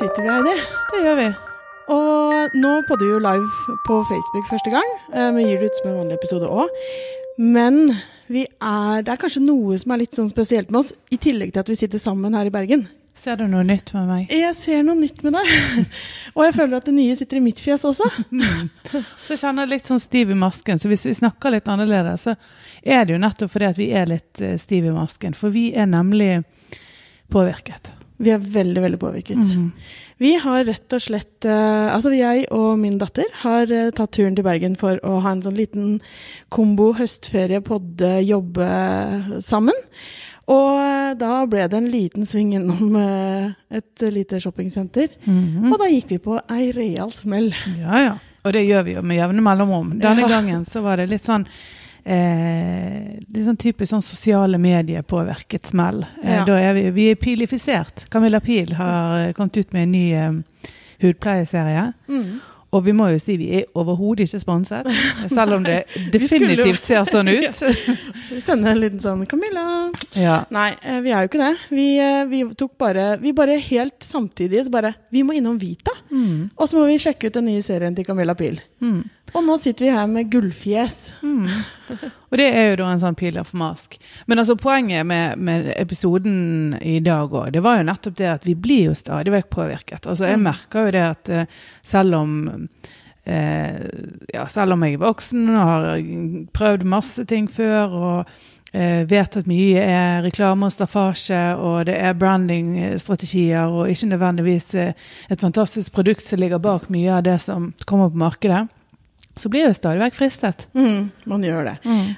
Sitter vi, Heidi. Det gjør vi. Og nå podder vi jo live på Facebook første gang. Eh, Vi gir det ut som en vanlig episode òg. Men vi er, det er kanskje noe som er litt sånn spesielt med oss, i tillegg til at vi sitter sammen her i Bergen. Ser du noe nytt med meg? Jeg ser noe nytt med deg. Og jeg føler at det nye sitter i mitt fjes også. Så jeg kjenner jeg litt sånn stiv i masken. Så hvis vi snakker litt annerledes, så er det jo nettopp fordi at vi er litt eh, stiv i masken. For vi er nemlig påvirket. Vi er veldig, veldig påvirket. Mm. Vi har rett og slett eh, Altså jeg og min datter har eh, tatt turen til Bergen for å ha en sånn liten kombo høstferie, podde, jobbe sammen. Og eh, da ble det en liten sving innom et lite shoppingsenter. Mhm. Og da gikk vi på ei real smell. Ja, ja. Og det gjør vi jo med jevne mellomrom. Denne Ja. gangen så var det litt sånn eh, sånn typisk sånn sosiale medier-påvirket smell. Eh, Ja. Da er vi, vi er pilifisert. Camilla Pil har eh, kommet ut med en ny eh, hudpleieserie. Og vi må jo si vi er overhodet ikke sponset, selv om det definitivt ser sånn ut. Vi sender en liten sånn 'Camilla'. Ja. Nei, eh, vi er jo ikke det. Vi, eh, vi tok bare Vi bare helt samtidig så bare Vi må innom Vita. Mm. Og så må vi sjekke ut den nye serien til Camilla Pil. Mm. Og nå sitter vi her med gullfjes. Mm. Og det er jo da en sånn pil of mask. Men altså poenget med, med episoden i dag òg, det var jo nettopp det at vi blir jo stadig vekk påvirket. Altså jeg Mm. merker jo det at eh, selv om eh, ja, selv om jeg er voksen og har prøvd masse ting før og eh, vet at mye er reklame og staffasje, og det er brandingstrategier og ikke nødvendigvis eh, et fantastisk produkt som ligger bak mye av det som kommer på markedet, så blir vekk fristet. Mm, man gjør det.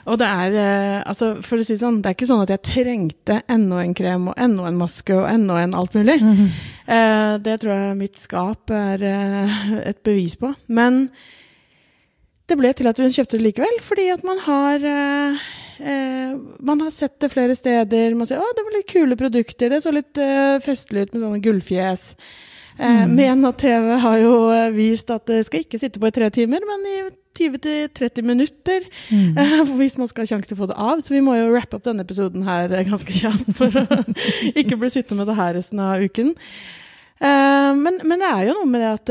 Og det er eh, altså for å si sånn, det er ikke sånn at jeg trengte enda en krem og enda en maske og enda en alt mulig. Mhm. Eh, det tror jeg mitt skap er eh, et bevis på. Men det ble til at hun kjøpte det likevel, fordi at man har eh, eh, Man har sett det flere steder. Man sier 'Å, det var litt kule produkter'. Det så litt eh, festlig ut med sånne gullfjes. Eh, Mm. Mena TV har jo eh, vist at det skal ikke sitte på i tre timer, men i 20-30 minutter. Mm. Eh, hvis man skal ha sjanse til å få det av. Så vi må jo rappe opp denne episoden her ganske kjapt for å ikke bli sittende med det her resten av uken. Men, men det er jo noe med det at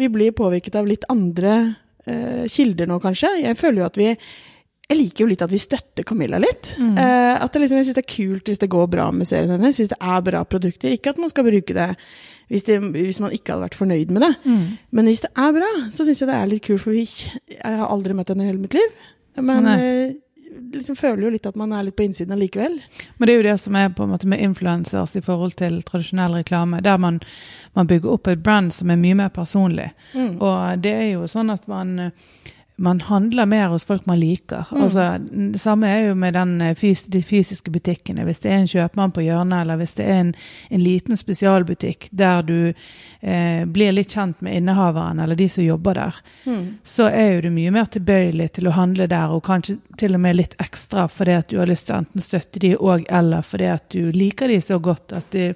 vi blir påvirket av litt andre kilder nå, kanskje. Jeg føler jo at vi jeg liker jo litt at vi støtter Camilla litt. Mm. Eh, at det liksom, jeg syns det er kult hvis det går bra med serien hennes, hvis det er bra produkter. Ikke at man skal bruke det hvis, det, hvis man ikke hadde vært fornøyd med det. Mm. Men hvis det er bra, så syns jeg det er litt kult, for vi, jeg har aldri møtt henne i hele mitt liv. Men jeg eh, liksom føler jo litt at man er litt på innsiden allikevel. Men det er jo det som er på en måte med influencers i forhold til tradisjonell reklame, der man, man bygger opp et brand som er mye mer personlig. Mm. Og det er jo sånn at man, man handler mer hos folk man liker. Mm. Altså, det samme er jo med den eh, fys de fysiske butikkene. Hvis det er en kjøpmann på hjørnet, eller hvis det er en, en liten spesialbutikk der du eh, blir litt kjent med innehaveren eller de som jobber der, Mm. så er jo du mye mer tilbøyelig til å handle der, og kanskje til og med litt ekstra fordi at du har lyst til å enten støtte de og eller fordi at du liker de så godt at de,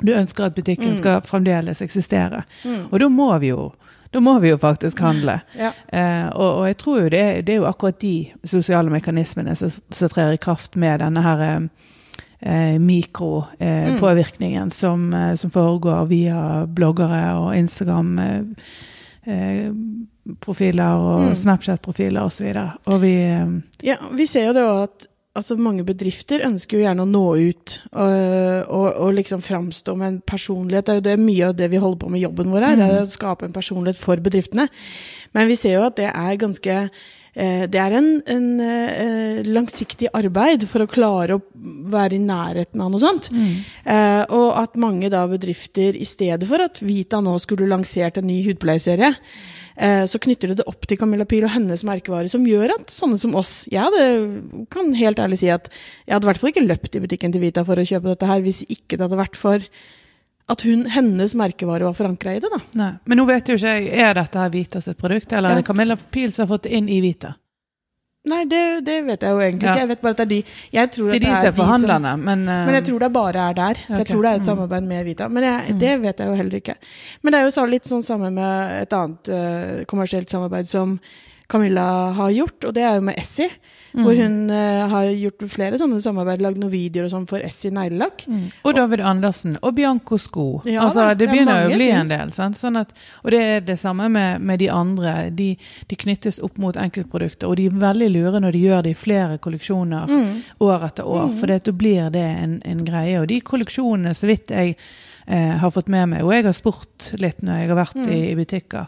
du ønsker at butikken Mm. skal fremdeles eksistere. Mm. Og da må vi jo da må vi jo faktisk handle. Ja. Eh, og, og jeg tror jo det, det er jo akkurat de sosiale mekanismene som, som trer i kraft med denne her eh, eh, Mm. mikropåvirkningen som, eh, som foregår via bloggere og Instagram. Eh, eh, profiler og Mm. Snapchat-profiler osv. Og, så og vi eh, Ja, vi ser jo det òg at altså, mange bedrifter ønsker jo gjerne å nå ut og, og, og liksom framstå med en personlighet. Det er jo det mye av det vi holder på med jobben vår her, Mm. er å skape en personlighet for bedriftene. Men vi ser jo at det er ganske det er en, en eh, langsiktig arbeid for å klare å være i nærheten av noe sånt. Eh, og at mange da bedrifter, i stedet for at Vita nå skulle lansert en ny hudpleieserie, eh, så knytter det det opp til Camilla Pil og hennes merkevare, som gjør at sånne som oss Jeg hadde, kan helt ærlig si at jeg hadde i hvert fall ikke løpt i butikken til Vita for å kjøpe dette her, hvis ikke det hadde vært for at hun, hennes merkevare var forankra i det, da. Nei. Men nå vet jo ikke jeg, er dette her Vita sitt produkt, eller Ja. er det Camilla Pil som har fått det inn i Vita? Nei, det, det vet jeg jo egentlig Ja. ikke. Jeg vet bare at det er de Jeg tror Det er de som er forhandlerne, men, uh, Men jeg tror det bare er der. Så jeg tror det er et Mm. samarbeid med Vita. Men jeg, Mm. det vet jeg jo heller ikke. Men det er jo så- litt sånn samme med et annet uh, kommersielt samarbeid som Camilla har gjort, og det er jo med Essie. Hvor hun uh, har gjort flere sånne samarbeid, lagd noen videoer og sånn for Essie neglelakk. Og David Andersen. Og Bianco Sko. Ja altså, det det er begynner jo å bli ting. en del. Sånn at, og det er det samme med, med de andre. De, de knyttes opp mot enkeltprodukter, og de er veldig lure når de gjør det i flere kolleksjoner Mm. år etter år. For da blir det en, en greie. Og de kolleksjonene, så vidt jeg eh, har fått med meg, og jeg har spurt litt når jeg har vært i, i butikker,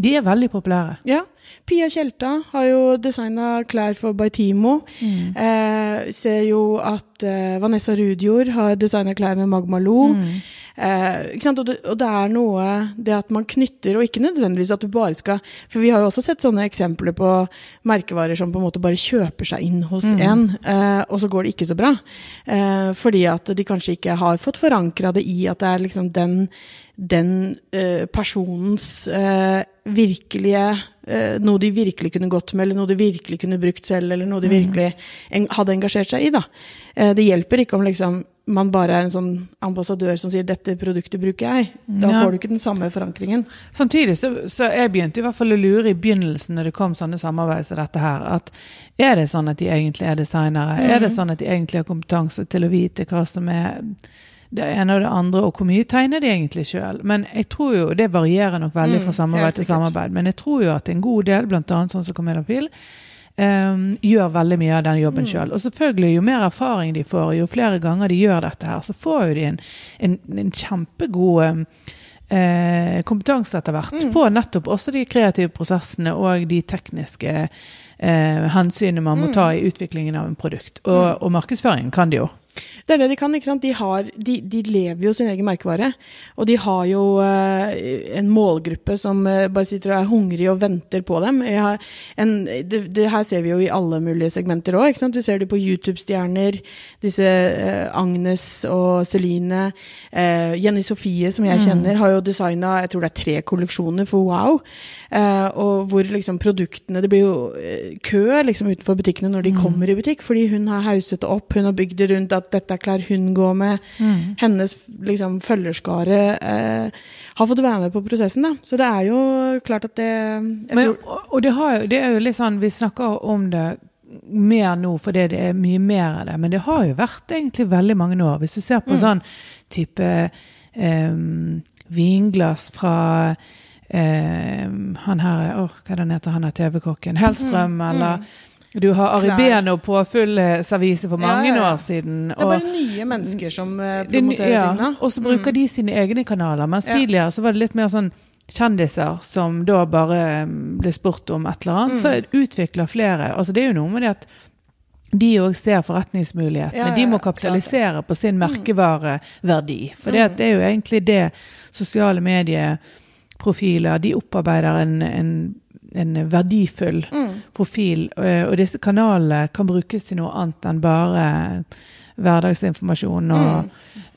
de er veldig populære. Ja. Pia Tjelta har jo designa klær for Baitimo. Mm. Eh, ser jo at eh, Vanessa Rudjord har designa klær med Magma Lo. Mm. Eh, ikke sant? Og, det, og det er noe det at man knytter, og ikke nødvendigvis at du bare skal For vi har jo også sett sånne eksempler på merkevarer som på en måte bare kjøper seg inn hos Mm. en, eh, og så går det ikke så bra. Eh, fordi at de kanskje ikke har fått forankra det i at det er liksom den, den eh, personens eh, virkelige eh, Noe de virkelig kunne gått med, eller noe de virkelig kunne brukt selv, eller noe de virkelig en, hadde engasjert seg i. da. Eh, det hjelper ikke om liksom man bare er en sånn ambassadør som sier 'dette produktet bruker jeg'. Da Ja. får du ikke den samme forankringen. Samtidig så, så jeg begynte i hvert fall å lure i begynnelsen når det kom sånne samarbeid som dette her, at er det sånn at de egentlig er designere? Er det sånn at de egentlig har kompetanse til å vite hva som er det ene og det andre, og hvor mye tegner de egentlig sjøl? Men jeg tror jo, det varierer nok veldig Mm, fra samarbeid mm, til samarbeid, men jeg tror jo at en god del, annet sånn som Camilla Pil, Um, gjør veldig mye av den jobben Mm. sjøl. Og selvfølgelig, jo mer erfaring de får, jo flere ganger de gjør dette her, så får jo de en, en, en kjempegod um, eh, kompetanse etter hvert Mm. på nettopp også de kreative prosessene og de tekniske eh, hensynene man må Mm. ta i utviklingen av en produkt. Og, og markedsføringen kan de jo. Det er det de kan. ikke sant? De, har, de, de lever jo sin egen merkevare. Og de har jo uh, en målgruppe som uh, bare sitter og er hungrig og venter på dem. En, det, det her ser vi jo i alle mulige segmenter òg. Vi ser det på YouTube-stjerner. Disse uh, Agnes og Celine. Jenny Sofie, som jeg kjenner, har jo designa jeg tror det er tre kolleksjoner for Wow. Og hvor liksom produktene Det blir jo kø liksom utenfor butikkene når de kommer i butikk, fordi hun har hauset det opp. Hun har bygd det rundt at dette er klær hun går med. Hennes liksom, følgerskare eh, har fått være med på prosessen. Da. Så det er jo klart at det Men, tror, og, og det, har det er jo litt sånn, vi snakker om det mer nå fordi det er mye mer av det, men det har jo vært egentlig veldig mange år. Hvis du ser på sånn type eh, vinglass fra eh, han her, åh, hva er det han heter, han er TV-kokken, Hellstrøm, eller du har Aribeno på full eh, servise for mange ja, ja. år siden. det er bare nye mennesker som promoterer dine. ja, tingene. Og så bruker de sine egne kanaler. Mens tidligere så var det litt mer sånn kjendiser som da bare mm, ble spurt om et eller annet. Så utvikler flere Altså det er jo noe med det at de òg ser forretningsmulighetene. De må kapitalisere på sin merkevareverdi. For det, det er jo egentlig det sosiale medieprofiler De opparbeider en, en, en verdifull profil. eh, Og disse kanalene kan brukes til noe annet enn bare hverdagsinformasjon og eh,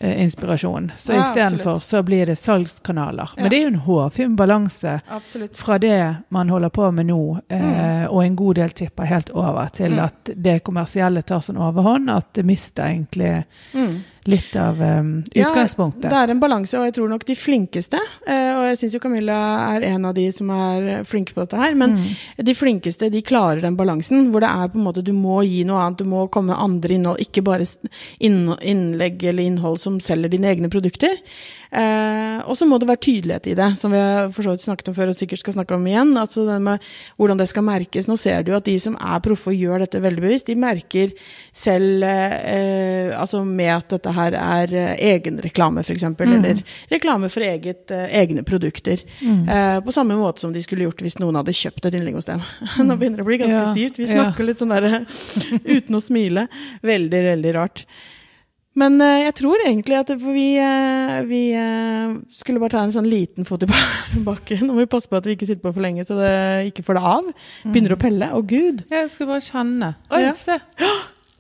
inspirasjon. Så Ja, istedenfor så blir det salgskanaler. Ja. Men det er jo en hårfin balanse Absolutt. fra det man holder på med nå, eh, og en god del tipper helt over til Mm. at det kommersielle tar sånn overhånd at det mister egentlig litt av eh, Ja, utgangspunktet. det er en balanse, og jeg tror nok de flinkeste, eh, og jeg syns jo Camilla er en av de som er flinke på dette her, men Mm. de flinkeste de klarer den balansen, hvor det er på en måte du må gi noe annet, du må komme med andre innhold, ikke bare innlegg eller innhold som selger dine egne produkter. Eh, og så må det være tydelighet i det, som vi har for så vidt snakket om før og sikkert skal snakke om igjen. altså det med Hvordan det skal merkes. Nå ser du at de som er proffe og gjør dette veldig bevisst, de merker selv eh, altså med at dette her er eh, egenreklame, f.eks., eksempel eller reklame for eget, eh, egne produkter. Eh, på samme måte som de skulle gjort hvis noen hadde kjøpt et innlegg hos dem. Nå begynner det å bli ganske Ja, styrt. Vi ja. snakker litt sånn der uten å smile. Veldig, veldig rart. Men eh, jeg tror egentlig at vi, eh, vi eh, skulle bare ta en sånn liten fot i bakken. Nå må vi passe på at vi ikke sitter på for lenge, så det ikke får det av. Begynner å pelle. Å, gud! Jeg skulle bare kjenne. Oi, Ja. se.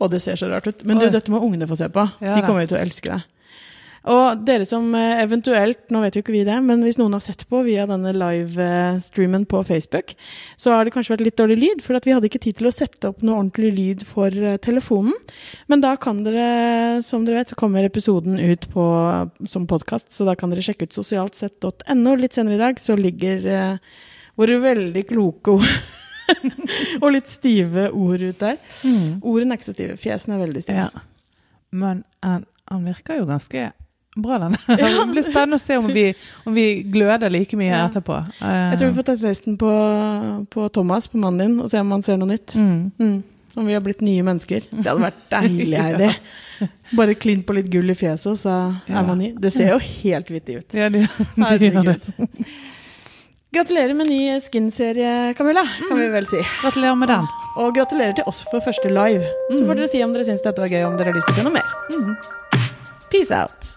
Og det ser så rart ut. Men du, dette må ungene få se på. De kommer jo til å elske det. Og dere som eh, eventuelt, nå vet jo ikke vi det, men hvis noen har sett på via denne livestreamen på Facebook, så har det kanskje vært litt dårlig lyd, for at vi hadde ikke tid til å sette opp noe ordentlig lyd for eh, telefonen. Men da kan dere, som dere vet, så kommer episoden ut på, som podkast, så da kan dere sjekke ut sosialtsett.no. Litt senere i dag så ligger eh, våre veldig kloke ord og litt stive ord ut der. Mm. Ordene er ikke så stive, fjesene er veldig stive. Ja. Men han, han virker jo ganske bra, den. Det blir spennende å se om vi, om vi gløder like mye Ja. etterpå. Jeg tror vi får ta testen på, på Thomas, på mannen din, og se om han ser noe nytt. mm. Mm. Om vi har blitt nye mennesker. Det hadde vært deilig, Heidi. Bare klint på litt gull i fjeset, og så Ja. er man ny. Det ser jo helt vittig ut. Ja, det, det gjør det. Gratulerer med ny skin-serie, Camilla, kan vi vel si. Gratulerer med den. Og gratulerer til oss for første live. Så får dere si om dere syns dette var gøy, om dere har lyst til å se noe mer. Peace out.